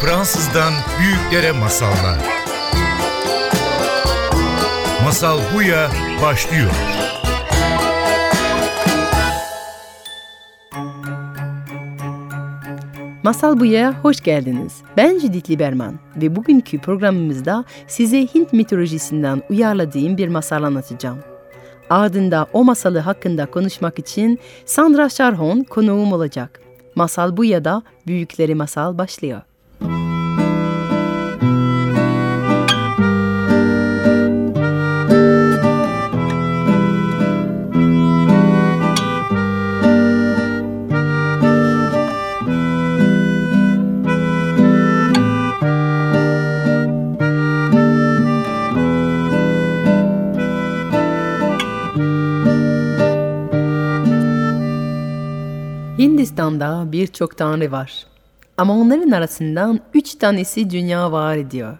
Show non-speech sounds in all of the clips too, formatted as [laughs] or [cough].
Fransızdan büyüklere masallar. Masal Buya başlıyor. Masal Buya hoş geldiniz. Ben Judith Liberman ve bugünkü programımızda size Hint mitolojisinden uyarladığım bir masal anlatacağım. Ardında o masalı hakkında konuşmak için Sandra Sharhon konuğum olacak. Masal Buya'da Büyükleri Masal başlıyor. Hindistan'da birçok tanrı var. Ama onların arasından üç tanesi dünya var ediyor.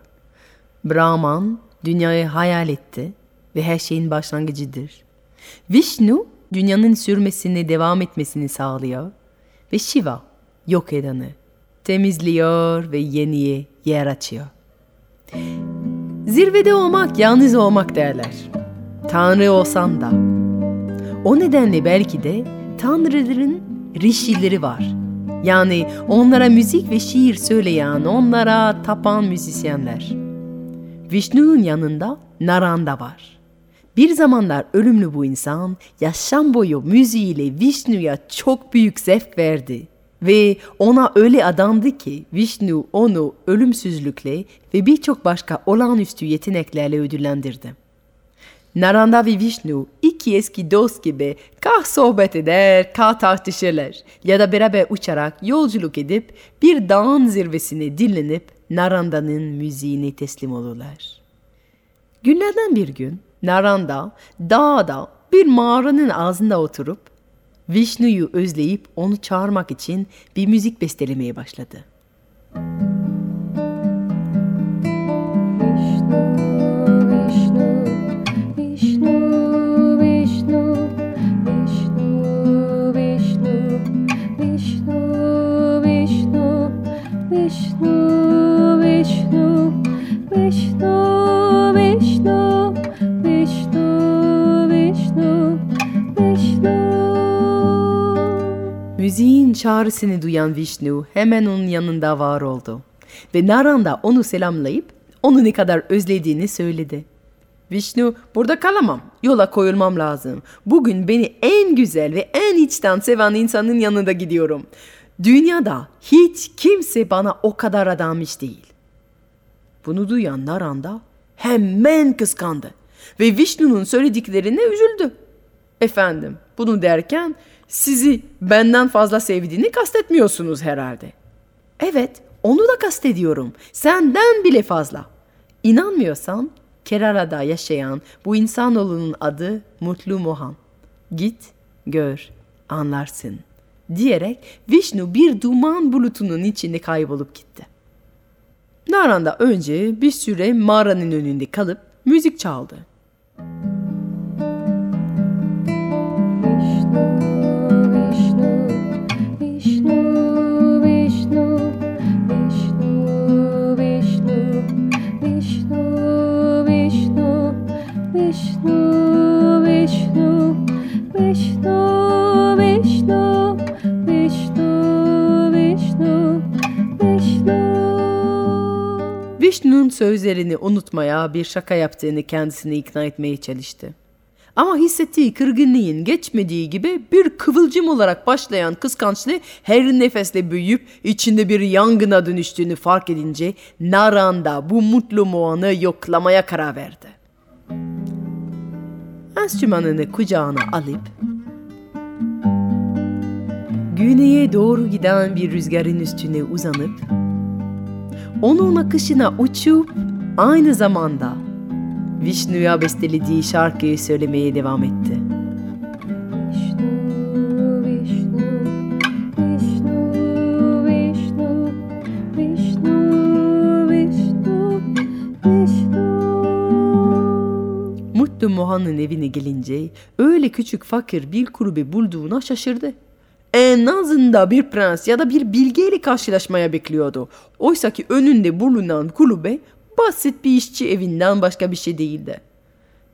Brahman dünyayı hayal etti ve her şeyin başlangıcıdır. Vishnu dünyanın sürmesini devam etmesini sağlıyor. Ve Shiva yok edeni temizliyor ve yeniye yer açıyor. Zirvede olmak yalnız olmak derler. Tanrı olsan da. O nedenle belki de tanrıların rişileri var. Yani onlara müzik ve şiir söyleyen, onlara tapan müzisyenler. Vishnu'nun yanında Naranda var. Bir zamanlar ölümlü bu insan yaşam boyu müziğiyle Vishnu'ya çok büyük zevk verdi. Ve ona öyle adamdı ki Vishnu onu ölümsüzlükle ve birçok başka olağanüstü yeteneklerle ödüllendirdi. Naranda ve Vishnu iki eski dost gibi kah sohbet eder, kah tartışırlar ya da beraber uçarak yolculuk edip bir dağın zirvesine dinlenip Naranda'nın müziğine teslim olurlar. Günlerden bir gün Naranda dağda bir mağaranın ağzında oturup Vishnu'yu özleyip onu çağırmak için bir müzik bestelemeye başladı. Müziğin çağrısını duyan Vishnu hemen onun yanında var oldu. Ve Naranda onu selamlayıp onu ne kadar özlediğini söyledi. Vishnu, burada kalamam. Yola koyulmam lazım. Bugün beni en güzel ve en içten seven insanın yanında gidiyorum. Dünyada hiç kimse bana o kadar adamış değil. Bunu duyan Naranda hemen kıskandı ve Vishnu'nun söylediklerine üzüldü. Efendim, bunu derken sizi benden fazla sevdiğini kastetmiyorsunuz herhalde. Evet, onu da kastediyorum. Senden bile fazla. İnanmıyorsan Kerala'da yaşayan bu insanoğlunun adı Mutlu Mohan. Git, gör, anlarsın diyerek Vishnu bir duman bulutunun içinde kaybolup gitti. Naranda önce bir süre mağaranın önünde kalıp müzik çaldı. Vishnu'nun sözlerini unutmaya bir şaka yaptığını kendisini ikna etmeye çalıştı. Ama hissettiği kırgınlığın geçmediği gibi bir kıvılcım olarak başlayan kıskançlığı her nefesle büyüyüp içinde bir yangına dönüştüğünü fark edince Naranda bu mutlu Moan'ı yoklamaya karar verdi. Enstrümanını kucağına alıp güneye doğru giden bir rüzgarın üstüne uzanıp onun akışına uçup aynı zamanda Vishnu'ya bestelediği şarkıyı söylemeye devam etti. Mutlu Mohan'ın evine gelince öyle küçük fakir bir kulübe bulduğuna şaşırdı. En azında bir prens ya da bir bilgeyle karşılaşmaya bekliyordu. Oysa ki önünde bulunan kulübe basit bir işçi evinden başka bir şey değildi.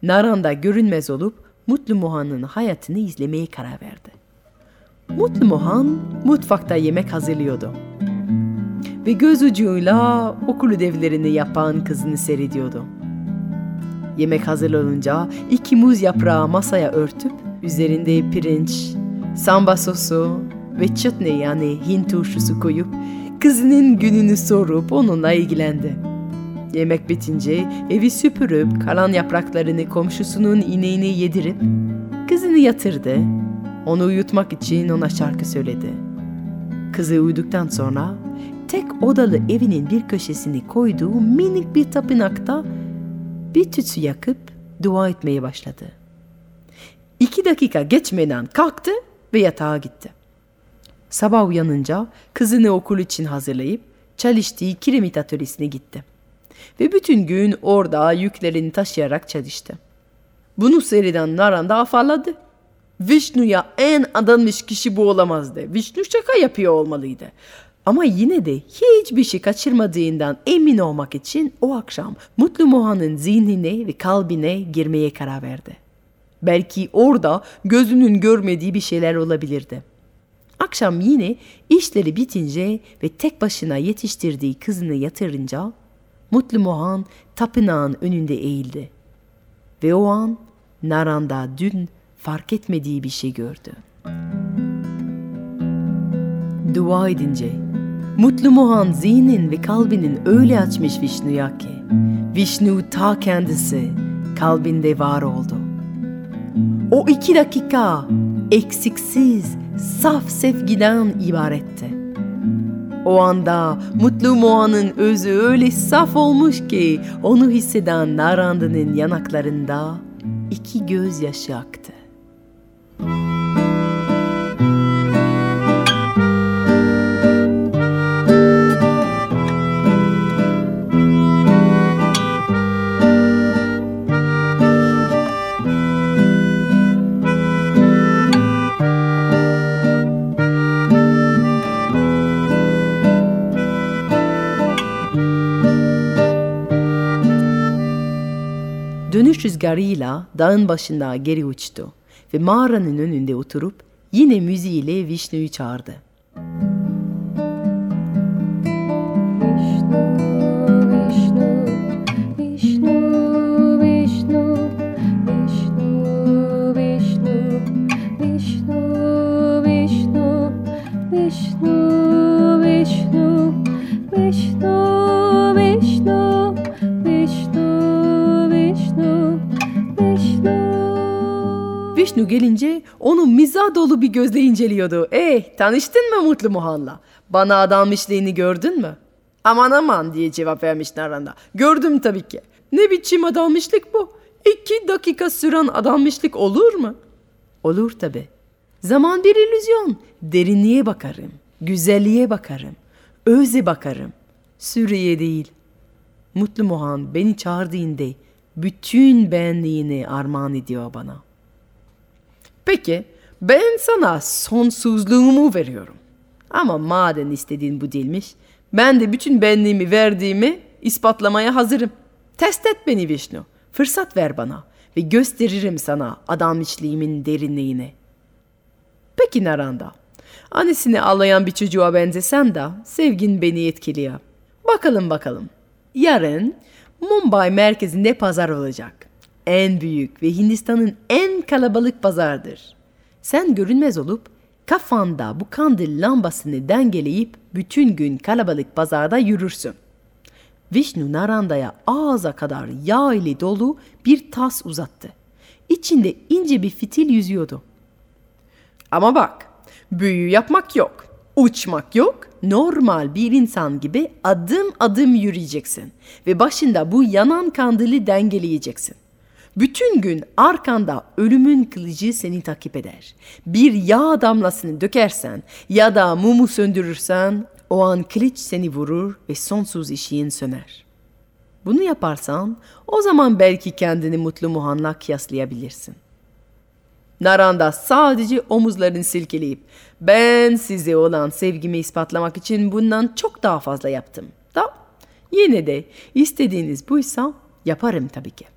Naranda görünmez olup Mutlu Muhan'ın hayatını izlemeye karar verdi. Mutlu Muhan mutfakta yemek hazırlıyordu. Ve göz ucuyla okul ödevlerini yapan kızını seyrediyordu. Yemek hazırlanınca iki muz yaprağı masaya örtüp üzerinde pirinç, samba sosu ve chutney yani Hint turşusu koyup kızının gününü sorup onunla ilgilendi. Yemek bitince evi süpürüp kalan yapraklarını komşusunun ineğine yedirip kızını yatırdı. Onu uyutmak için ona şarkı söyledi. Kızı uyuduktan sonra tek odalı evinin bir köşesini koyduğu minik bir tapınakta bir tütsü yakıp dua etmeye başladı. İki dakika geçmeden kalktı ve yatağa gitti. Sabah uyanınca kızını okul için hazırlayıp çalıştığı kiremit atölyesine gitti. Ve bütün gün orada yüklerini taşıyarak çalıştı. Bunu seyreden Naranda afalladı. Vishnu'ya en adanmış kişi bu olamazdı. Vishnu şaka yapıyor olmalıydı. Ama yine de hiçbir şey kaçırmadığından emin olmak için o akşam Mutlu Mohan'ın zihnine ve kalbine girmeye karar verdi. Belki orada gözünün görmediği bir şeyler olabilirdi. Akşam yine işleri bitince ve tek başına yetiştirdiği kızını yatırınca Mutlu Mohan tapınağın önünde eğildi. Ve o an Naranda dün fark etmediği bir şey gördü. Dua edince Mutlu Mohan zihnin ve kalbinin öyle açmış Vishnu'ya ki Vishnu ta kendisi kalbinde var oldu. O iki dakika eksiksiz, saf sevgiden ibaretti. O anda Mutlu Mohan'ın özü öyle saf olmuş ki onu hisseden Naranda'nın yanaklarında iki gözyaşı aktı. Rüzgarıyla dağın başında geri uçtu ve mağaranın önünde oturup yine müziğiyle Vishnu'yu çağırdı. Vishnu, miza dolu bir gözle inceliyordu. Eh tanıştın mı Mutlu Mohan'la? Bana adanmışlığını gördün mü? Aman aman diye cevap vermiş Naranda. Gördüm tabii ki. Ne biçim adanmışlık bu? İki dakika süren adanmışlık olur mu? Olur tabii. Zaman bir illüzyon. Derinliğe bakarım. Güzelliğe bakarım. Öze bakarım. Süreye değil. Mutlu Mohan beni çağırdığında bütün benliğini armağan ediyor bana. Peki ben sana sonsuzluğumu veriyorum. Ama madem istediğin bu değilmiş, ben de bütün benliğimi verdiğimi ispatlamaya hazırım. Test et beni Vishnu. Fırsat ver bana ve gösteririm sana adanmışlığımın derinliğini. Peki Naranda, annesini ağlayan bir çocuğa benzesen de sevgin beni etkiliyor. Bakalım bakalım. Yarın Mumbai merkezinde pazar olacak. En büyük ve Hindistan'ın en kalabalık pazardır. Sen görünmez olup kafanda bu kandil lambasını dengeleyip bütün gün kalabalık pazarda yürürsün. Vishnu Naranda'ya ağza kadar yağ ile dolu bir tas uzattı. İçinde ince bir fitil yüzüyordu. Ama bak, büyü yapmak yok, uçmak yok. Normal bir insan gibi adım adım yürüyeceksin ve başında bu yanan kandili dengeleyeceksin. Bütün gün arkanda ölümün kılıcı seni takip eder. Bir yağ damlasını dökersen ya da mumu söndürürsen o an kılıç seni vurur ve sonsuz ışığın söner. Bunu yaparsan o zaman belki kendini mutlu Muhan'la kıyaslayabilirsin. Naranda sadece omuzlarını silkeleyip ben size olan sevgimi ispatlamak için bundan çok daha fazla yaptım. Da yine de istediğiniz buysa yaparım tabii ki.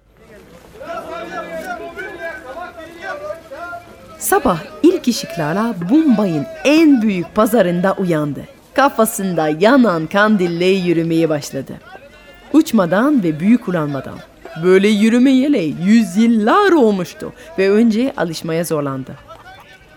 Sabah ilk ışıklarla Bombay'ın en büyük pazarında uyandı. Kafasında yanan kandille yürümeye başladı. Uçmadan ve büyük ulanmadan. Böyle yürümeyeli yüzyıllar olmuştu ve önce alışmaya zorlandı.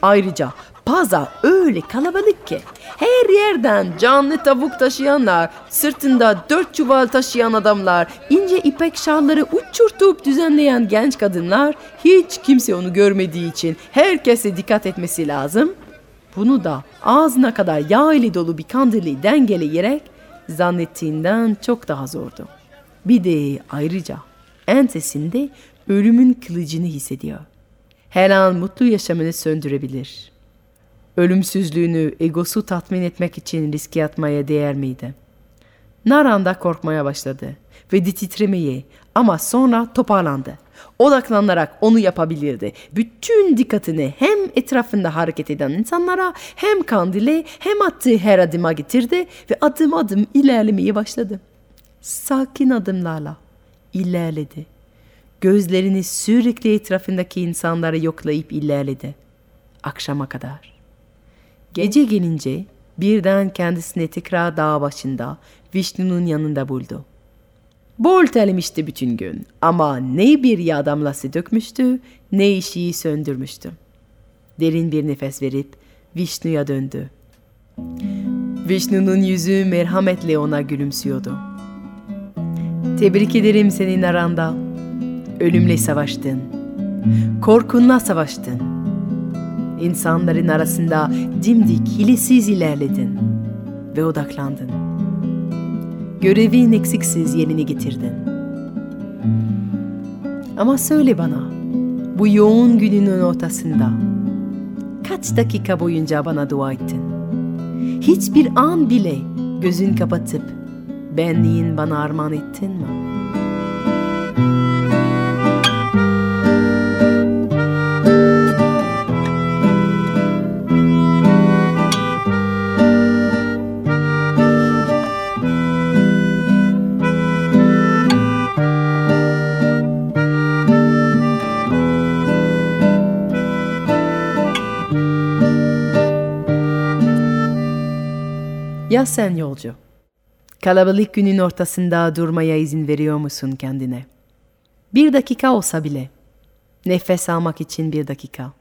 Ayrıca pazar öyle kalabalık ki her yerden canlı tavuk taşıyanlar, sırtında dört çuval taşıyan adamlar, ince ipek şalları uçurtup düzenleyen genç kadınlar hiç kimse onu görmediği için herkese dikkat etmesi lazım. Bunu da ağzına kadar yağ ile dolu bir kandili dengeleyerek zannettiğinden çok daha zordu. Bir de ayrıca ensesinde ölümün kılıcını hissediyor. Her an mutlu yaşamını söndürebilir. Ölümsüzlüğünü egosu tatmin etmek için riske atmaya değer miydi? Naran korkmaya başladı ve titremeye ama sonra toparlandı. Odaklanarak onu yapabilirdi. Bütün dikkatini hem etrafında hareket eden insanlara hem kandile hem attığı her adıma getirdi ve adım adım ilerlemeye başladı. Sakin adımlarla ilerledi. Gözlerini sürekli etrafındaki insanları yoklayıp ilerledi. Akşama kadar. Gece gelince birden kendisini tekrar dağ başında Vishnu'nun yanında buldu. Bol terlemişti bütün gün ama ne bir yağ damlası dökmüştü ne işiyi söndürmüştü. Derin bir nefes verip Vishnu'ya döndü. Vishnu'nun yüzü merhametle ona gülümsüyordu. Tebrik ederim senin aranda. Ölümle savaştın. Korkunla savaştın. İnsanların arasında dimdik, hilesiz ilerledin ve odaklandın. Görevin eksiksiz yerine getirdin. Ama söyle bana, bu yoğun gününün ortasında kaç dakika boyunca bana dua ettin? Hiçbir an bile gözün kapatıp benliğin bana armağan ettin mi? Ya sen yolcu? Kalabalık günün ortasında durmaya izin veriyor musun kendine? Bir dakika olsa bile. Nefes almak için bir dakika.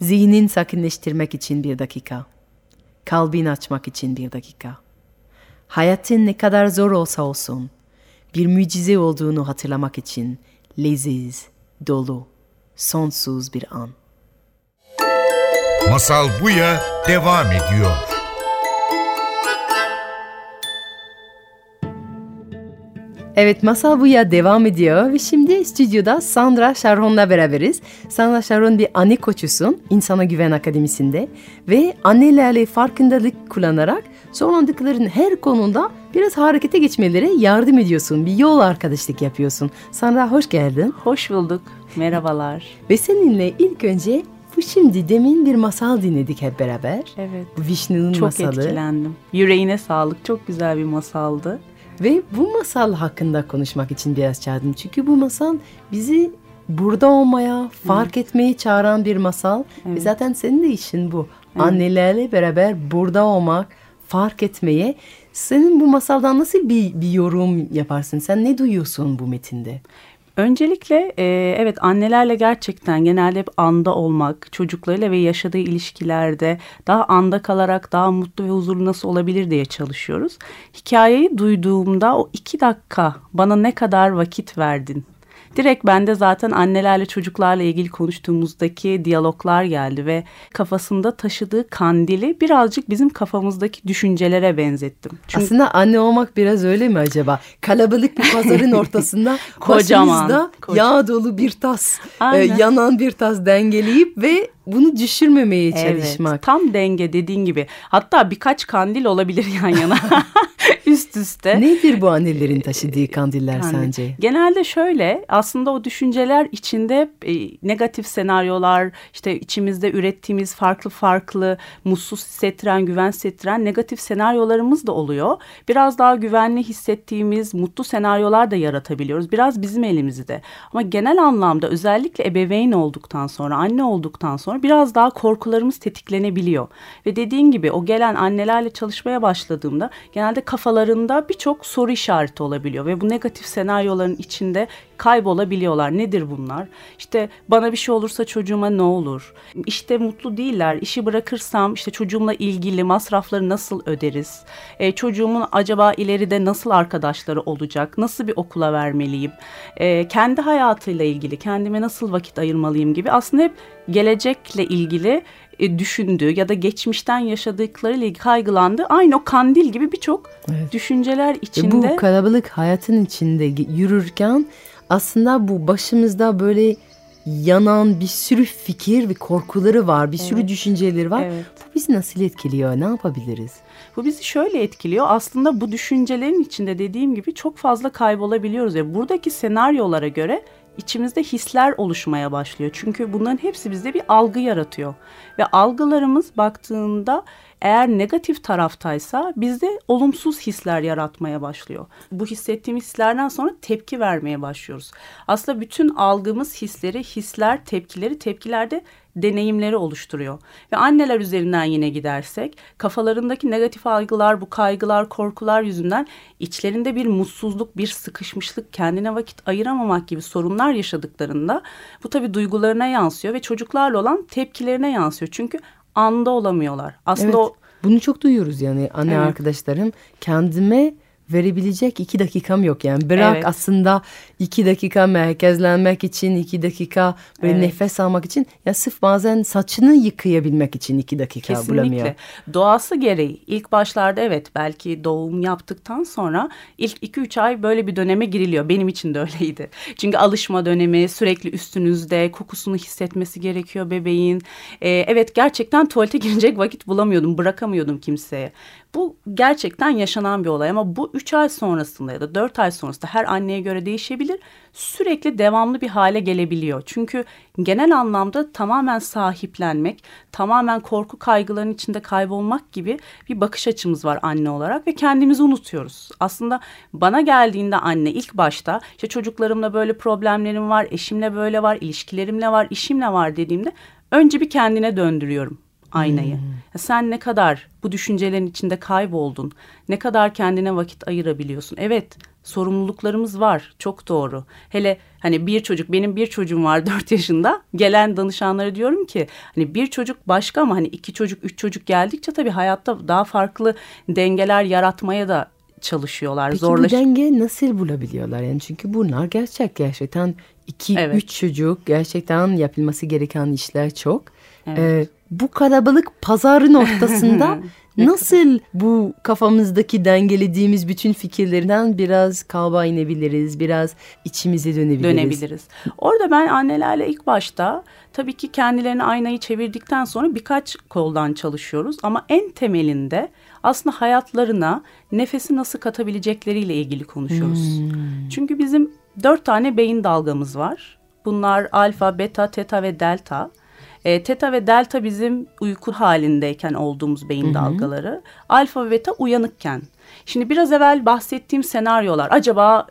Zihnin sakinleştirmek için bir dakika. Kalbin açmak için bir dakika. Hayatın ne kadar zor olsa olsun, bir mucize olduğunu hatırlamak için leziz, dolu, sonsuz bir an. Masal Buya devam ediyor. Evet Masal Buya devam ediyor ve şimdi stüdyoda Sandra Sharon'la beraberiz. Sandra Sharon bir anne koçusun İnsana Güven Akademisi'nde ve annelerle farkındalık kullanarak zorlandıkların her konuda biraz harekete geçmelere yardım ediyorsun. Bir yol arkadaşlık yapıyorsun. Sandra hoş geldin. Hoş bulduk. Merhabalar. Ve seninle ilk önce bu şimdi demin bir masal dinledik hep beraber. Evet. Vishnu'nun Çok masalı. etkilendim. Yüreğine sağlık. Çok güzel bir masaldı. Ve bu masal hakkında konuşmak için biraz çağırdım. Çünkü bu masal bizi burada olmaya, fark etmeye çağıran bir masal. Ve zaten senin de işin bu. Annelerle beraber burada olmak, fark etmeye. Senin bu masaldan nasıl bir, bir yorum yaparsın? Sen ne duyuyorsun bu metinde? Öncelikle e, evet annelerle gerçekten genelde hep anda olmak, çocuklarıyla ve yaşadığı ilişkilerde daha anda kalarak daha mutlu ve huzurlu nasıl olabilir diye çalışıyoruz. Hikayeyi duyduğumda o iki dakika bana ne kadar vakit verdin Direkt bende zaten annelerle çocuklarla ilgili konuştuğumuzdaki diyaloglar geldi ve kafasında taşıdığı kandili birazcık bizim kafamızdaki düşüncelere benzettim. Çünkü... Aslında anne olmak biraz öyle mi acaba? Kalabalık bir pazarın [laughs] ortasında kocaman yağ dolu bir tas, e, yanan bir tas dengeleyip ve bunu düşürmemeye çalışmak. Evet, tam denge dediğin gibi. Hatta birkaç kandil olabilir yan yana. [laughs] Üst üste. Nedir bu annelerin taşıdığı kandiller Yani sence? Genelde şöyle aslında o düşünceler içinde e, negatif senaryolar işte içimizde ürettiğimiz farklı farklı mutsuz hissettiren, güven hissettiren negatif senaryolarımız da oluyor. Biraz daha güvenli hissettiğimiz mutlu senaryolar da yaratabiliyoruz. Biraz bizim elimizde. Ama genel anlamda özellikle ebeveyn olduktan sonra, anne olduktan sonra biraz daha korkularımız tetiklenebiliyor. Ve dediğin gibi o gelen annelerle çalışmaya başladığımda genelde kafalarında birçok soru işareti olabiliyor ve bu negatif senaryoların içinde kaybolabiliyorlar. Nedir bunlar? İşte bana bir şey olursa çocuğuma ne olur? İşte mutlu değiller. İşi bırakırsam işte çocuğumla ilgili masrafları nasıl öderiz? E, çocuğumun acaba ileride nasıl arkadaşları olacak? Nasıl bir okula vermeliyim? E, kendi hayatıyla ilgili kendime nasıl vakit ayırmalıyım gibi aslında hep gelecekle ilgili e, düşündüğü ya da geçmişten yaşadıklarıyla ilgili kaygılandığı aynı o kandil gibi birçok Evet. düşünceler içinde. bu kalabalık hayatın içinde yürürken aslında bu başımızda böyle yanan bir sürü fikir ve korkuları var, bir sürü düşünceleri var. Evet. Bu bizi nasıl etkiliyor? Ne yapabiliriz? Bu bizi şöyle etkiliyor. Aslında bu düşüncelerin içinde dediğim gibi çok fazla kaybolabiliyoruz. ve buradaki senaryolara göre içimizde hisler oluşmaya başlıyor. Çünkü bunların hepsi bizde bir algı yaratıyor. Ve algılarımız baktığında eğer negatif taraftaysa bizde olumsuz hisler yaratmaya başlıyor. Bu hissettiğimiz hislerden sonra tepki vermeye başlıyoruz. Aslında bütün algımız hisleri, hisler tepkileri, tepkilerde deneyimleri oluşturuyor. Ve anneler üzerinden yine gidersek kafalarındaki negatif algılar, bu kaygılar, korkular yüzünden içlerinde bir mutsuzluk, bir sıkışmışlık, kendine vakit ayıramamak gibi sorunlar yaşadıklarında bu tabii duygularına yansıyor ve çocuklarla olan tepkilerine yansıyor. Çünkü anda olamıyorlar. Aslında Evet. o Bunu çok duyuyoruz yani anne Evet. arkadaşlarım kendime verebilecek iki dakikam yok yani bırak Evet. aslında iki dakika merkezlenmek için iki dakika böyle Evet. nefes almak için ya sırf bazen saçını yıkayabilmek için iki dakika bulamıyor. Kesinlikle. Doğası gereği ilk başlarda evet belki doğum yaptıktan sonra ilk 2-3 ay böyle bir döneme giriliyor. Benim için de öyleydi. Çünkü alışma dönemi sürekli üstünüzde kokusunu hissetmesi gerekiyor bebeğin. Ee, evet gerçekten tuvalete girecek vakit bulamıyordum bırakamıyordum kimseye. Bu gerçekten yaşanan bir olay ama bu 3 ay sonrasında ya da 4 ay sonrasında her anneye göre değişebilir. Sürekli devamlı bir hale gelebiliyor. Çünkü genel anlamda tamamen sahiplenmek, tamamen korku kaygıların içinde kaybolmak gibi bir bakış açımız var anne olarak ve kendimizi unutuyoruz. Aslında bana geldiğinde anne ilk başta işte çocuklarımla böyle problemlerim var, eşimle böyle var, ilişkilerimle var, işimle var dediğimde önce bir kendine döndürüyorum aynayı. Ya Sen ne kadar bu düşüncelerin içinde kayboldun, ne kadar kendine vakit ayırabiliyorsun. Evet, sorumluluklarımız var, çok doğru. Hele hani bir çocuk, benim bir çocuğum var [laughs] 4 yaşında. Gelen danışanlara diyorum ki hani bir çocuk başka ama hani iki çocuk, üç çocuk geldikçe tabii hayatta daha farklı dengeler yaratmaya da çalışıyorlar. Peki Zorlaş bu denge nasıl bulabiliyorlar? Yani çünkü bunlar gerçek gerçekten iki Evet. üç çocuk gerçekten yapılması gereken işler çok. Evet. Ee, bu kalabalık pazarın ortasında [laughs] nasıl bu kafamızdaki dengelediğimiz bütün fikirlerden biraz kalba inebiliriz, biraz içimize dönebiliriz. dönebiliriz. Orada ben annelerle ilk başta tabii ki kendilerine aynayı çevirdikten sonra birkaç koldan çalışıyoruz ama en temelinde aslında hayatlarına nefesi nasıl katabilecekleriyle ilgili konuşuyoruz. Çünkü bizim dört tane beyin dalgamız var. Bunlar alfa, beta, teta ve delta. E, teta ve delta bizim uyku halindeyken olduğumuz beyin dalgaları. Alfa ve beta uyanıkken. Şimdi biraz evvel bahsettiğim senaryolar acaba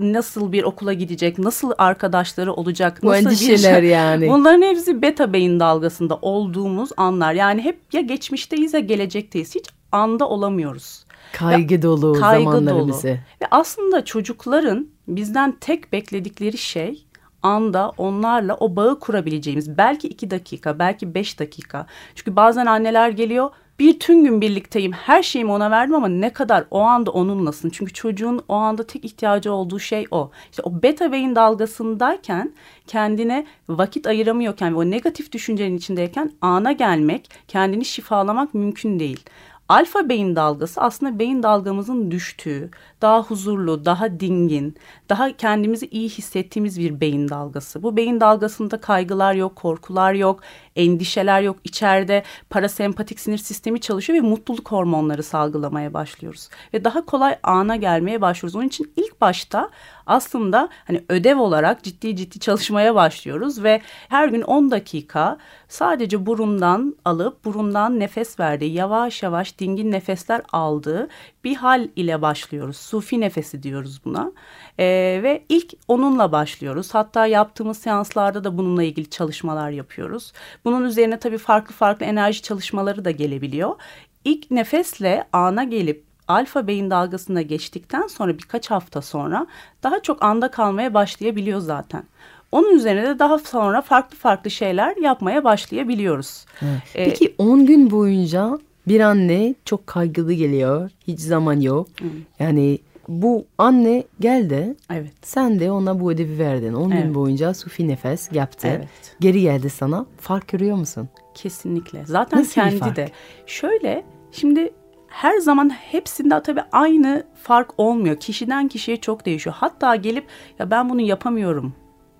nasıl bir okula gidecek, nasıl arkadaşları olacak, Bu nasıl bir [laughs] endişeler yani. Bunların hepsi beta beyin dalgasında olduğumuz anlar. Yani hep ya geçmişteyiz ya gelecekteyiz. Hiç anda olamıyoruz. Kaygı dolu Kaygı zamanlarımızı. dolu. Ve aslında çocukların bizden tek bekledikleri şey anda onlarla o bağı kurabileceğimiz belki iki dakika belki beş dakika. Çünkü bazen anneler geliyor bir tüm gün birlikteyim her şeyimi ona verdim ama ne kadar o anda onunlasın. Çünkü çocuğun o anda tek ihtiyacı olduğu şey o. İşte o beta beyin dalgasındayken kendine vakit ayıramıyorken ve o negatif düşüncenin içindeyken ana gelmek kendini şifalamak mümkün değil. Alfa beyin dalgası aslında beyin dalgamızın düştüğü, daha huzurlu, daha dingin, daha kendimizi iyi hissettiğimiz bir beyin dalgası. Bu beyin dalgasında kaygılar yok, korkular yok, endişeler yok. İçeride parasempatik sinir sistemi çalışıyor ve mutluluk hormonları salgılamaya başlıyoruz. Ve daha kolay ana gelmeye başlıyoruz. Onun için ilk başta aslında hani ödev olarak ciddi ciddi çalışmaya başlıyoruz ve her gün 10 dakika sadece burundan alıp burundan nefes verdiği, yavaş yavaş dingin nefesler aldığı bir hal ile başlıyoruz. Sufi nefesi diyoruz buna. Ee, ve ilk onunla başlıyoruz. Hatta yaptığımız seanslarda da bununla ilgili çalışmalar yapıyoruz. Bunun üzerine tabii farklı farklı enerji çalışmaları da gelebiliyor. İlk nefesle ana gelip alfa beyin dalgasına geçtikten sonra birkaç hafta sonra daha çok anda kalmaya başlayabiliyor zaten. Onun üzerine de daha sonra farklı farklı şeyler yapmaya başlayabiliyoruz. Evet. Ee, Peki 10 gün boyunca bir anne çok kaygılı geliyor. Hiç zaman yok. Hı. Yani bu anne geldi. Evet. Sen de ona bu ödevi verdin. 10 evet. gün boyunca sufi nefes yaptı. Evet. Geri geldi sana. Fark görüyor musun? Kesinlikle. Zaten Nasıl kendi de. Şöyle şimdi her zaman hepsinde tabii aynı fark olmuyor. Kişiden kişiye çok değişiyor. Hatta gelip ya ben bunu yapamıyorum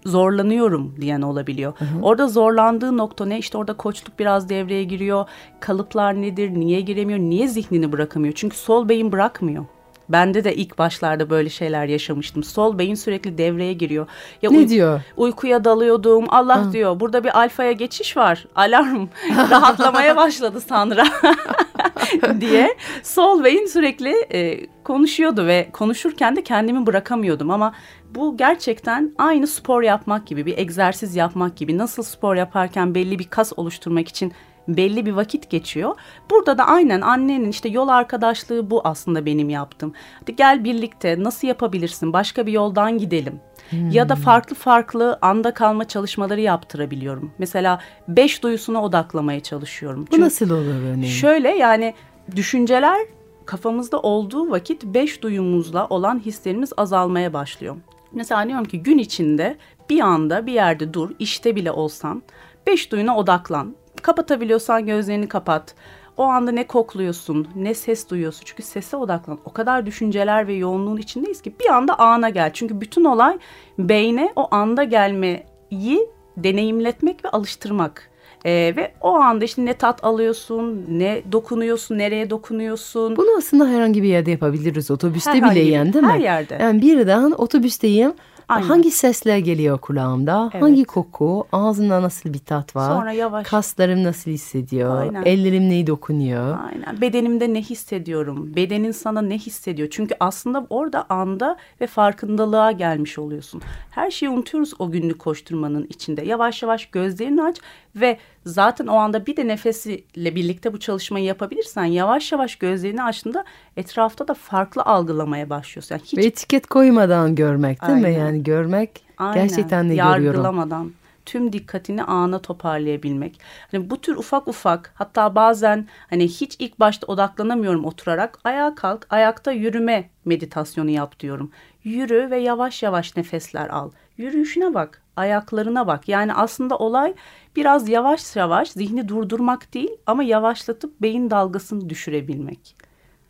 zorlanıyorum diyen olabiliyor. Hı hı. Orada zorlandığı nokta ne? İşte orada koçluk biraz devreye giriyor. Kalıplar nedir? Niye giremiyor? Niye zihnini bırakamıyor? Çünkü sol beyin bırakmıyor. Bende de ilk başlarda böyle şeyler yaşamıştım. Sol beyin sürekli devreye giriyor. Ya ne uy- diyor? Uykuya dalıyordum. Allah ha. diyor burada bir alfaya geçiş var. Alarm. [laughs] Rahatlamaya başladı Sandra. [laughs] diye sol beyin sürekli e, konuşuyordu ve konuşurken de kendimi bırakamıyordum ama bu gerçekten aynı spor yapmak gibi bir egzersiz yapmak gibi nasıl spor yaparken belli bir kas oluşturmak için belli bir vakit geçiyor. Burada da aynen annenin işte yol arkadaşlığı bu aslında benim yaptım. Hadi gel birlikte nasıl yapabilirsin başka bir yoldan gidelim. Hmm. Ya da farklı farklı anda kalma çalışmaları yaptırabiliyorum. Mesela beş duyusuna odaklamaya çalışıyorum. Bu Çünkü nasıl olur örneğin? Şöyle yani düşünceler kafamızda olduğu vakit beş duyumuzla olan hislerimiz azalmaya başlıyor. Mesela diyorum ki gün içinde bir anda bir yerde dur, işte bile olsan beş duyuna odaklan. Kapatabiliyorsan gözlerini kapat. O anda ne kokluyorsun, ne ses duyuyorsun. Çünkü sese odaklan. O kadar düşünceler ve yoğunluğun içindeyiz ki bir anda ana gel. Çünkü bütün olay beyne o anda gelmeyi deneyimletmek ve alıştırmak. Ee, ve o anda işte ne tat alıyorsun, ne dokunuyorsun, nereye dokunuyorsun. Bunu aslında herhangi bir yerde yapabiliriz. Otobüste herhangi bile yani değil mi? Her yerde. Yani birden otobüsteyim Aynen. Hangi sesler geliyor kulağımda? Evet. Hangi koku? Ağzımda nasıl bir tat var? Sonra yavaş. Kaslarım nasıl hissediyor? Aynen. Ellerim neyi dokunuyor? Aynen. Bedenimde ne hissediyorum? Bedenin sana ne hissediyor? Çünkü aslında orada anda ve farkındalığa gelmiş oluyorsun. Her şeyi unutuyoruz o günlük koşturmanın içinde. Yavaş yavaş gözlerini aç ve zaten o anda bir de nefesiyle birlikte bu çalışmayı yapabilirsen yavaş yavaş gözlerini açtığında etrafta da farklı algılamaya başlıyorsun. Yani hiç... Ve etiket koymadan görmek değil Aynen. mi? Yani görmek Aynen. gerçekten de görüyorum. Yargılamadan tüm dikkatini ana toparlayabilmek. Hani bu tür ufak ufak hatta bazen hani hiç ilk başta odaklanamıyorum oturarak ayağa kalk ayakta yürüme meditasyonu yap diyorum. Yürü ve yavaş yavaş nefesler al. Yürüyüşüne bak, ayaklarına bak. Yani aslında olay biraz yavaş yavaş zihni durdurmak değil ama yavaşlatıp beyin dalgasını düşürebilmek.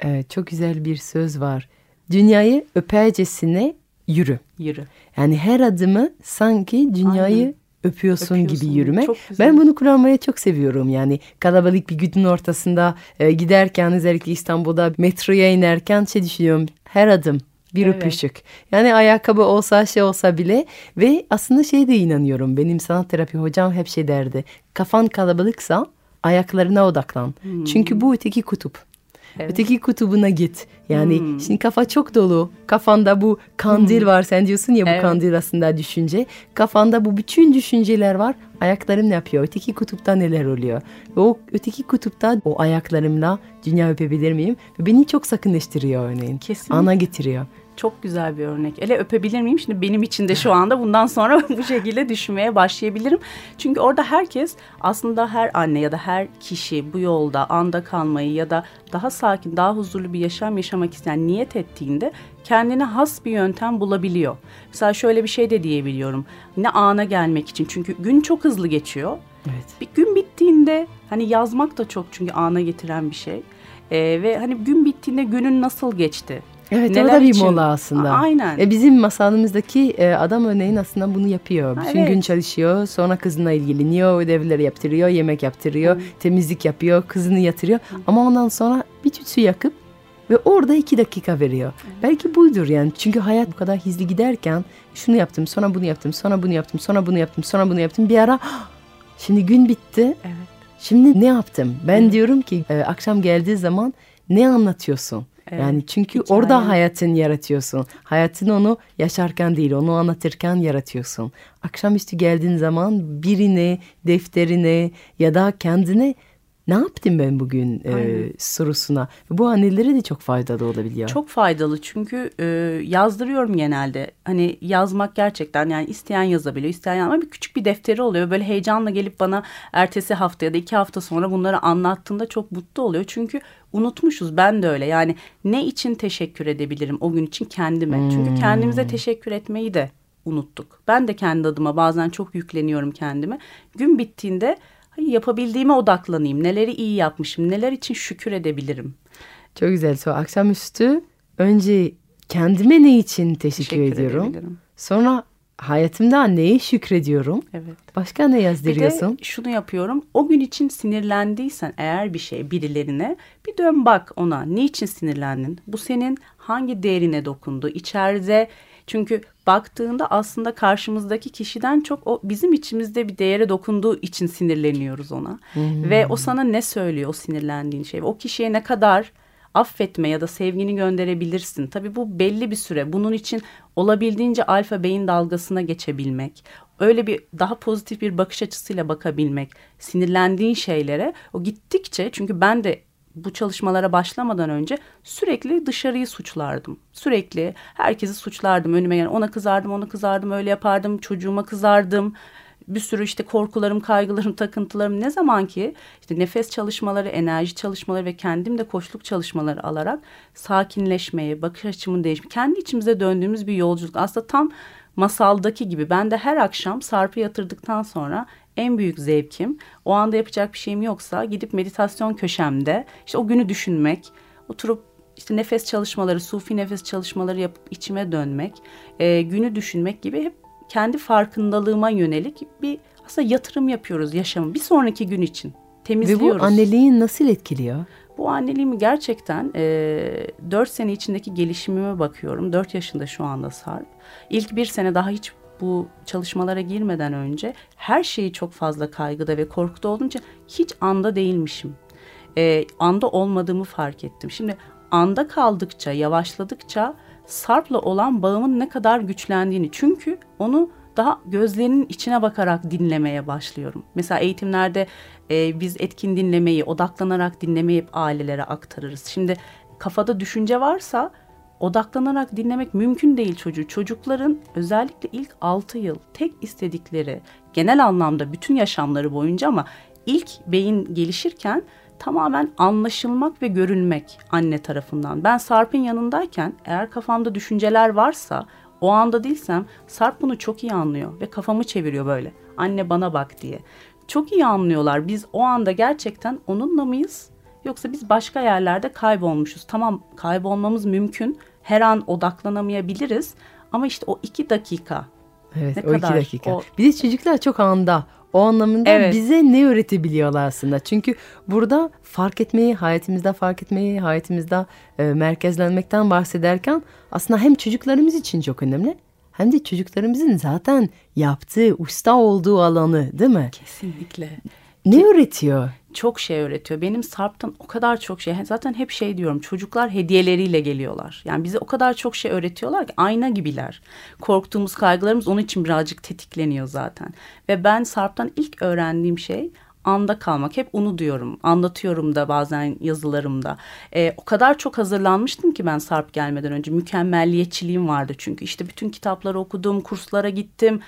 Evet çok güzel bir söz var. Dünyayı öpercesine yürü. Yürü. Yani her adımı sanki dünyayı Aynen. Öpüyorsun, öpüyorsun gibi yürümek. Ben bunu kullanmayı çok seviyorum. Yani kalabalık bir günün ortasında e, giderken özellikle İstanbul'da metroya inerken şey düşünüyorum. Her adım bir evet. öpüşük. Yani ayakkabı olsa şey olsa bile ve aslında şey de inanıyorum. Benim sanat terapi hocam hep şey derdi. Kafan kalabalıksa ayaklarına odaklan. Hmm. Çünkü bu öteki kutup. Evet. Öteki kutubuna git. Yani hmm. şimdi kafa çok dolu. Kafanda bu kandil hmm. var. Sen diyorsun ya bu evet. kandil aslında düşünce. Kafanda bu bütün düşünceler var. Ayaklarım ne yapıyor? Öteki kutupta neler oluyor? Ve o öteki kutupta o ayaklarımla dünya öpebilir miyim? Ve beni çok sakınlaştırıyor örneğin. Kesinlikle. Ana getiriyor. Çok güzel bir örnek. Ele öpebilir miyim? Şimdi benim için de şu anda bundan sonra [laughs] bu şekilde düşünmeye başlayabilirim. Çünkü orada herkes aslında her anne ya da her kişi bu yolda anda kalmayı ya da daha sakin, daha huzurlu bir yaşam yaşamak isteyen niyet ettiğinde kendine has bir yöntem bulabiliyor. Mesela şöyle bir şey de diyebiliyorum. Ne ana gelmek için. Çünkü gün çok hızlı geçiyor. Evet. Bir gün bittiğinde hani yazmak da çok çünkü ana getiren bir şey E, ve hani gün bittiğinde günün nasıl geçti? Evet o Neler da bir için? mola aslında. A- aynen. E, bizim masalımızdaki e, adam örneğin aslında bunu yapıyor. Bütün evet. gün çalışıyor, sonra kızına ilgileniyor, ödevleri yaptırıyor, yemek yaptırıyor, temizlik yapıyor, kızını yatırıyor. Ama ondan sonra bir tütsü yakıp ve orada iki dakika veriyor. Belki buydur yani. Çünkü hayat bu kadar hızlı giderken şunu yaptım, sonra bunu yaptım, sonra bunu yaptım, sonra bunu yaptım, sonra bunu yaptım. Bir ara "Ah, şimdi gün bitti. Evet. Şimdi ne yaptım? Ben diyorum ki e, akşam geldiği zaman ne anlatıyorsun? Evet, Yani çünkü hikaye. orada hayatın yaratıyorsun. Hayatın onu yaşarken değil, onu anlatırken yaratıyorsun. Akşamüstü geldiğin zaman birine, defterine ya da kendine ne yaptım ben bugün e, sorusuna. Bu annelere de çok faydalı olabiliyor. Çok faydalı çünkü e, yazdırıyorum genelde. Hani yazmak gerçekten yani isteyen yazabiliyor, isteyen ama bir küçük bir defteri oluyor. Böyle heyecanla gelip bana ertesi hafta ya da iki hafta sonra bunları anlattığında çok mutlu oluyor. Çünkü unutmuşuz ben de öyle. Yani ne için teşekkür edebilirim o gün için kendime. Çünkü kendimize teşekkür etmeyi de unuttuk. Ben de kendi adıma bazen çok yükleniyorum kendime. Gün bittiğinde "Hay, yapabildiğime odaklanayım. Neleri iyi yapmışım, neler için şükür edebilirim. Çok güzel. So, akşamüstü önce kendime ne için teşekkür, Teşekkür ediyorum. edebilirim. Sonra hayatımda neye şükrediyorum. Evet. Başka ne Bir yazdırıyorsun? de şunu yapıyorum. O gün için sinirlendiysen eğer bir şey birilerine bir dön bak ona. Niçin sinirlendin? Bu senin hangi değerine dokundu? İçeride çünkü baktığında aslında karşımızdaki kişiden çok o bizim içimizde bir değere dokunduğu için sinirleniyoruz ona. Ve o sana ne söylüyor o sinirlendiğin şey? O kişiye ne kadar affetme ya da sevgini gönderebilirsin. Tabii bu belli bir süre. Bunun için olabildiğince alfa beyin dalgasına geçebilmek, öyle bir daha pozitif bir bakış açısıyla bakabilmek, sinirlendiğin şeylere o gittikçe çünkü ben de bu çalışmalara başlamadan önce sürekli dışarıyı suçlardım. Sürekli herkesi suçlardım. Önüme gelen ona kızardım, ona kızardım, öyle yapardım, çocuğuma kızardım bir sürü işte korkularım, kaygılarım, takıntılarım ne zaman ki işte nefes çalışmaları, enerji çalışmaları ve kendim de koçluk çalışmaları alarak sakinleşmeye, bakış açımın değişmeye, kendi içimize döndüğümüz bir yolculuk. Aslında tam masaldaki gibi ben de her akşam Sarp'ı yatırdıktan sonra en büyük zevkim o anda yapacak bir şeyim yoksa gidip meditasyon köşemde işte o günü düşünmek, oturup işte nefes çalışmaları, sufi nefes çalışmaları yapıp içime dönmek, e, günü düşünmek gibi hep kendi farkındalığıma yönelik bir aslında yatırım yapıyoruz yaşamı bir sonraki gün için. Ve Temizliyoruz. bu anneliğin nasıl etkiliyor? Bu anneliğimi gerçekten e, 4 sene içindeki gelişimime bakıyorum. 4 yaşında şu anda Sarp. İlk bir sene daha hiç bu çalışmalara girmeden önce her şeyi çok fazla kaygıda ve korkuda olunca hiç anda değilmişim. E, anda olmadığımı fark ettim. Şimdi anda kaldıkça, yavaşladıkça Sarp'la olan bağımın ne kadar güçlendiğini. Çünkü onu daha gözlerinin içine bakarak dinlemeye başlıyorum. Mesela eğitimlerde e, biz etkin dinlemeyi, odaklanarak dinlemeyi ailelere aktarırız. Şimdi kafada düşünce varsa odaklanarak dinlemek mümkün değil çocuğu. Çocukların özellikle ilk 6 yıl tek istedikleri genel anlamda bütün yaşamları boyunca ama ilk beyin gelişirken tamamen anlaşılmak ve görülmek anne tarafından. Ben Sarp'ın yanındayken eğer kafamda düşünceler varsa o anda değilsem Sarp bunu çok iyi anlıyor ve kafamı çeviriyor böyle. Anne bana bak diye. Çok iyi anlıyorlar. Biz o anda gerçekten onunla mıyız? Yoksa biz başka yerlerde kaybolmuşuz. Tamam kaybolmamız mümkün. Her an odaklanamayabiliriz. Ama işte o iki dakika Evet Ne o iki kadar dakika. o- Bir de çocuklar çok anda. O anlamında Evet. bize ne öğretebiliyorlar aslında? Çünkü burada fark etmeyi, hayatımızda fark etmeyi, hayatımızda e, merkezlenmekten bahsederken aslında hem çocuklarımız için çok önemli hem de çocuklarımızın zaten yaptığı, usta olduğu alanı değil mi? kesinlikle Ne öğretiyor? Çok şey öğretiyor. Benim Sarp'tan o kadar çok şey. Zaten hep şey diyorum. Çocuklar hediyeleriyle geliyorlar. Yani bize o kadar çok şey öğretiyorlar ki ayna gibiler. Korktuğumuz kaygılarımız onun için birazcık tetikleniyor zaten. Ve ben Sarp'tan ilk öğrendiğim şey anda kalmak. Hep onu diyorum. Anlatıyorum da bazen yazılarımda. Ee, o kadar çok hazırlanmıştım ki ben Sarp gelmeden önce. Mükemmelliyetçiliğim vardı çünkü. İşte bütün kitapları okudum, kurslara gittim.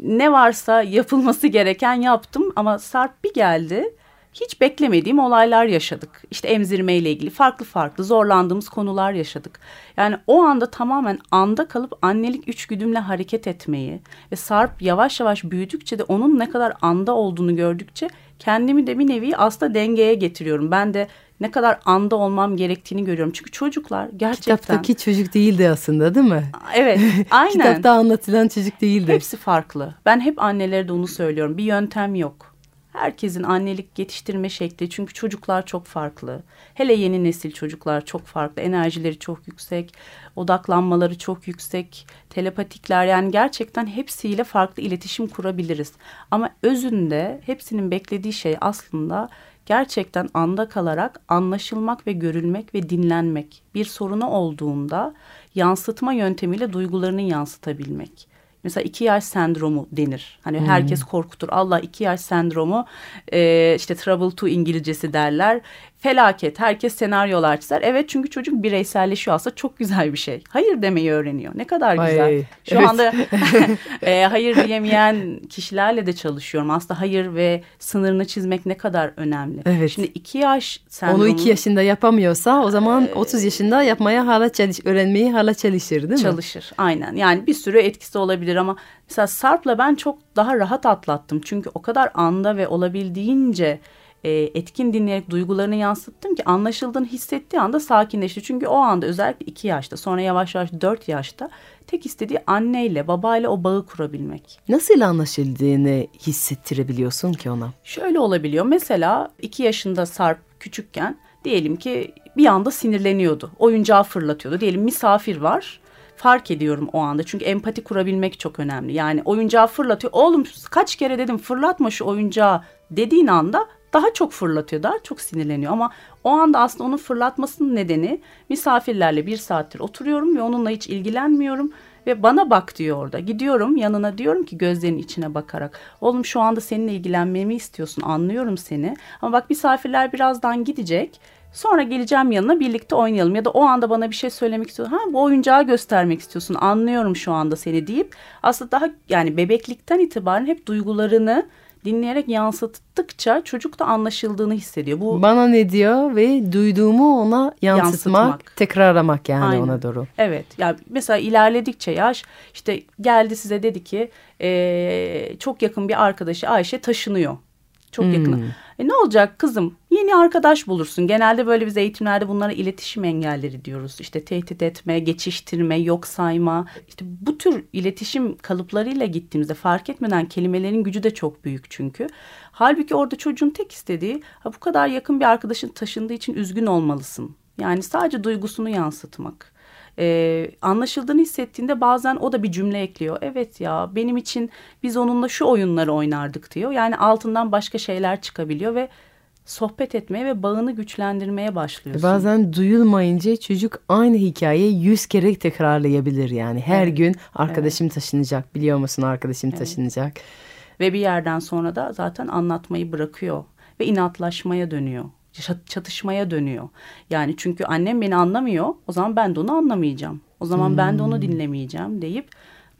Ne varsa yapılması gereken yaptım ama Sarp bir geldi hiç beklemediğim olaylar yaşadık. İşte emzirmeyle ilgili farklı farklı zorlandığımız konular yaşadık. Yani o anda tamamen anda kalıp annelik üçgüdümle hareket etmeyi ve Sarp yavaş yavaş büyüdükçe de onun ne kadar anda olduğunu gördükçe kendimi de bir nevi aslında dengeye getiriyorum. Ben de ne kadar anda olmam gerektiğini görüyorum. Çünkü çocuklar gerçekten... Kitaptaki çocuk değildi aslında değil mi? Evet [laughs] aynen. Kitapta anlatılan çocuk değildi. Hepsi farklı. Ben hep annelere de onu söylüyorum. Bir yöntem yok. Herkesin annelik yetiştirme şekli çünkü çocuklar çok farklı. Hele yeni nesil çocuklar çok farklı. Enerjileri çok yüksek, odaklanmaları çok yüksek, telepatikler yani gerçekten hepsiyle farklı iletişim kurabiliriz. Ama özünde hepsinin beklediği şey aslında gerçekten anda kalarak anlaşılmak ve görülmek ve dinlenmek. Bir sorunu olduğunda yansıtma yöntemiyle duygularını yansıtabilmek. Mesela iki yaş sendromu denir. Hani hmm. herkes korkutur. Allah iki yaş sendromu e, işte trouble two İngilizcesi derler felaket. Herkes senaryolar çizer. Evet çünkü çocuk bireyselleşiyor aslında çok güzel bir şey. Hayır demeyi öğreniyor. Ne kadar güzel. Ay, Şu evet. anda [laughs] [laughs] e, hayır diyemeyen kişilerle de çalışıyorum. Aslında hayır ve sınırını çizmek ne kadar önemli. Evet. Şimdi iki yaş sendromu. Onu iki yaşında yapamıyorsa o zaman e, 30 yaşında yapmaya hala çalış, öğrenmeyi hala çalışır değil mi? Çalışır aynen. Yani bir sürü etkisi olabilir ama mesela Sarp'la ben çok daha rahat atlattım. Çünkü o kadar anda ve olabildiğince e, etkin dinleyerek duygularını yansıttım ki anlaşıldığını hissettiği anda sakinleşti. Çünkü o anda özellikle iki yaşta sonra yavaş yavaş dört yaşta tek istediği anneyle babayla o bağı kurabilmek. Nasıl anlaşıldığını hissettirebiliyorsun ki ona? Şöyle olabiliyor mesela iki yaşında Sarp küçükken diyelim ki bir anda sinirleniyordu. Oyuncağı fırlatıyordu. Diyelim misafir var fark ediyorum o anda. Çünkü empati kurabilmek çok önemli. Yani oyuncağı fırlatıyor. Oğlum kaç kere dedim fırlatma şu oyuncağı dediğin anda daha çok fırlatıyor, daha çok sinirleniyor. Ama o anda aslında onun fırlatmasının nedeni misafirlerle bir saattir oturuyorum ve onunla hiç ilgilenmiyorum. Ve bana bak diyor orada. Gidiyorum yanına diyorum ki gözlerinin içine bakarak. Oğlum şu anda seninle ilgilenmemi istiyorsun anlıyorum seni. Ama bak misafirler birazdan gidecek. Sonra geleceğim yanına birlikte oynayalım. Ya da o anda bana bir şey söylemek istiyorsun. Ha bu oyuncağı göstermek istiyorsun. Anlıyorum şu anda seni deyip aslında daha yani bebeklikten itibaren hep duygularını dinleyerek yansıttıkça çocuk da anlaşıldığını hissediyor. Bu Bana ne diyor ve duyduğumu ona yansıtmak, yansıtmak. tekrarlamak yani Aynen. ona doğru. Evet. Yani mesela ilerledikçe yaş işte geldi size dedi ki e, çok yakın bir arkadaşı Ayşe taşınıyor. Çok hmm. yakın. E ne olacak kızım? Yeni arkadaş bulursun. Genelde böyle biz eğitimlerde bunlara iletişim engelleri diyoruz. İşte tehdit etme, geçiştirme, yok sayma. İşte bu tür iletişim kalıplarıyla gittiğimizde fark etmeden kelimelerin gücü de çok büyük çünkü. Halbuki orada çocuğun tek istediği ha bu kadar yakın bir arkadaşın taşındığı için üzgün olmalısın. Yani sadece duygusunu yansıtmak e, anlaşıldığını hissettiğinde bazen o da bir cümle ekliyor. Evet ya benim için biz onunla şu oyunları oynardık diyor. Yani altından başka şeyler çıkabiliyor ve sohbet etmeye ve bağını güçlendirmeye başlıyorsun. Bazen duyulmayınca çocuk aynı hikayeyi yüz kere tekrarlayabilir yani. Her evet. gün arkadaşım evet. taşınacak biliyor musun arkadaşım evet. taşınacak. Ve bir yerden sonra da zaten anlatmayı bırakıyor ve inatlaşmaya dönüyor çatışmaya dönüyor. Yani çünkü annem beni anlamıyor. O zaman ben de onu anlamayacağım. O zaman hmm. ben de onu hmm. dinlemeyeceğim deyip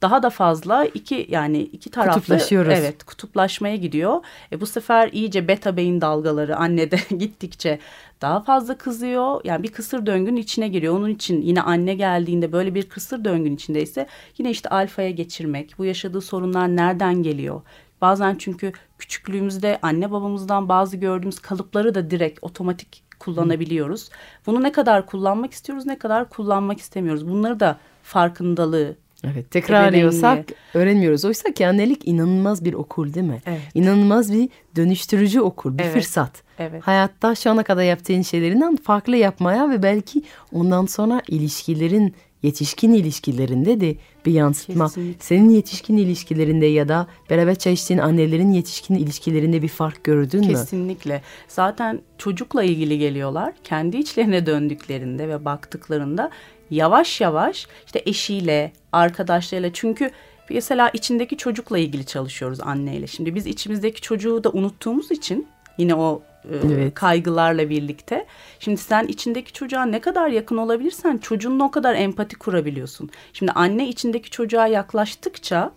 daha da fazla iki yani iki taraflı Kutuplaşıyoruz. evet kutuplaşmaya gidiyor. E bu sefer iyice beta beyin dalgaları annede [laughs] gittikçe daha fazla kızıyor. Yani bir kısır döngünün içine giriyor. Onun için yine anne geldiğinde böyle bir kısır döngünün içindeyse yine işte alfaya geçirmek. Bu yaşadığı sorunlar nereden geliyor? Bazen çünkü küçüklüğümüzde anne babamızdan bazı gördüğümüz kalıpları da direkt otomatik kullanabiliyoruz. Bunu ne kadar kullanmak istiyoruz, ne kadar kullanmak istemiyoruz. Bunları da farkındalığı Evet tekrarlıyorsak öğrenmiyoruz. Oysa ki annelik inanılmaz bir okul değil mi? Evet. İnanılmaz bir dönüştürücü okul, bir evet. fırsat. Evet. Hayatta şu ana kadar yaptığın şeylerinden farklı yapmaya ve belki ondan sonra ilişkilerin yetişkin ilişkilerinde de bir yansıtma. Kesinlikle. Senin yetişkin ilişkilerinde ya da beraber çay içtiğin annelerin yetişkin ilişkilerinde bir fark gördün Kesinlikle. mü? Kesinlikle. Zaten çocukla ilgili geliyorlar. Kendi içlerine döndüklerinde ve baktıklarında yavaş yavaş işte eşiyle, arkadaşlarıyla çünkü mesela içindeki çocukla ilgili çalışıyoruz anneyle. Şimdi biz içimizdeki çocuğu da unuttuğumuz için yine o evet. kaygılarla birlikte. Şimdi sen içindeki çocuğa ne kadar yakın olabilirsen çocuğunla o kadar empati kurabiliyorsun. Şimdi anne içindeki çocuğa yaklaştıkça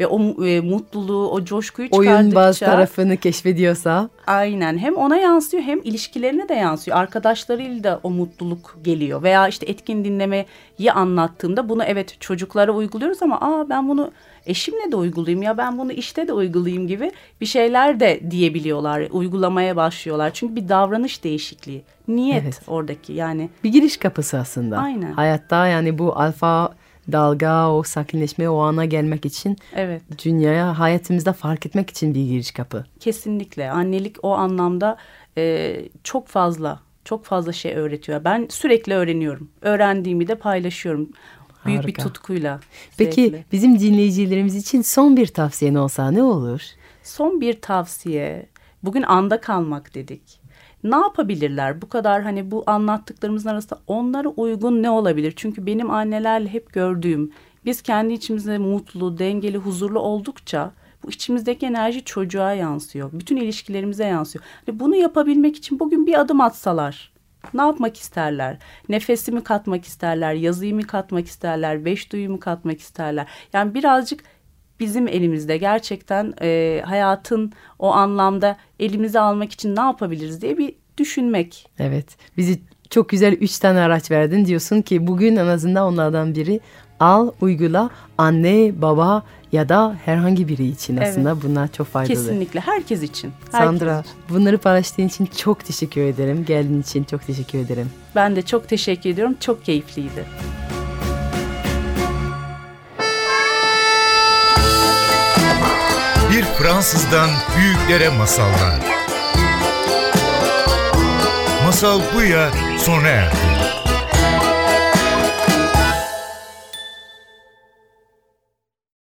ve o e, mutluluğu, o coşkuyu çıkardıkça... Oyunbaz tarafını keşfediyorsa. Aynen hem ona yansıyor hem ilişkilerine de yansıyor. Arkadaşlarıyla da o mutluluk geliyor. Veya işte etkin dinlemeyi anlattığımda bunu evet çocuklara uyguluyoruz ama aa ben bunu eşimle de uygulayayım ya ben bunu işte de uygulayayım gibi bir şeyler de diyebiliyorlar. Uygulamaya başlıyorlar. Çünkü bir davranış değişikliği. Niyet Evet. oradaki yani. Bir giriş kapısı aslında. Aynen. Hayatta yani bu alfa dalga, o sakinleşme, o ana gelmek için Evet. dünyaya hayatımızda fark etmek için bir giriş kapı. Kesinlikle annelik o anlamda e, çok fazla çok fazla şey öğretiyor. Ben sürekli öğreniyorum. Öğrendiğimi de paylaşıyorum. Büyük bir Harika. tutkuyla. Peki zevkle. bizim dinleyicilerimiz için son bir tavsiyen olsa ne olur? Son bir tavsiye. Bugün anda kalmak dedik. Ne yapabilirler? Bu kadar hani bu anlattıklarımızın arasında onlara uygun ne olabilir? Çünkü benim annelerle hep gördüğüm biz kendi içimizde mutlu, dengeli, huzurlu oldukça bu içimizdeki enerji çocuğa yansıyor. Bütün ilişkilerimize yansıyor. Hani bunu yapabilmek için bugün bir adım atsalar ne yapmak isterler? Nefesimi katmak isterler, yazıyı katmak isterler, beş duyumu katmak isterler. Yani birazcık bizim elimizde gerçekten e, hayatın o anlamda elimize almak için ne yapabiliriz diye bir düşünmek. Evet. Bizi çok güzel üç tane araç verdin. Diyorsun ki bugün en azından onlardan biri al, uygula. Anne, baba ya da herhangi biri için Evet. aslında bunlar çok faydalı. Kesinlikle herkes için. herkes Sandra, için. bunları paylaştığın için çok teşekkür ederim. Geldiğin için çok teşekkür ederim. Ben de çok teşekkür ediyorum. Çok keyifliydi. Bir Fransızdan büyüklere masallar. Masal Buya sona erdi.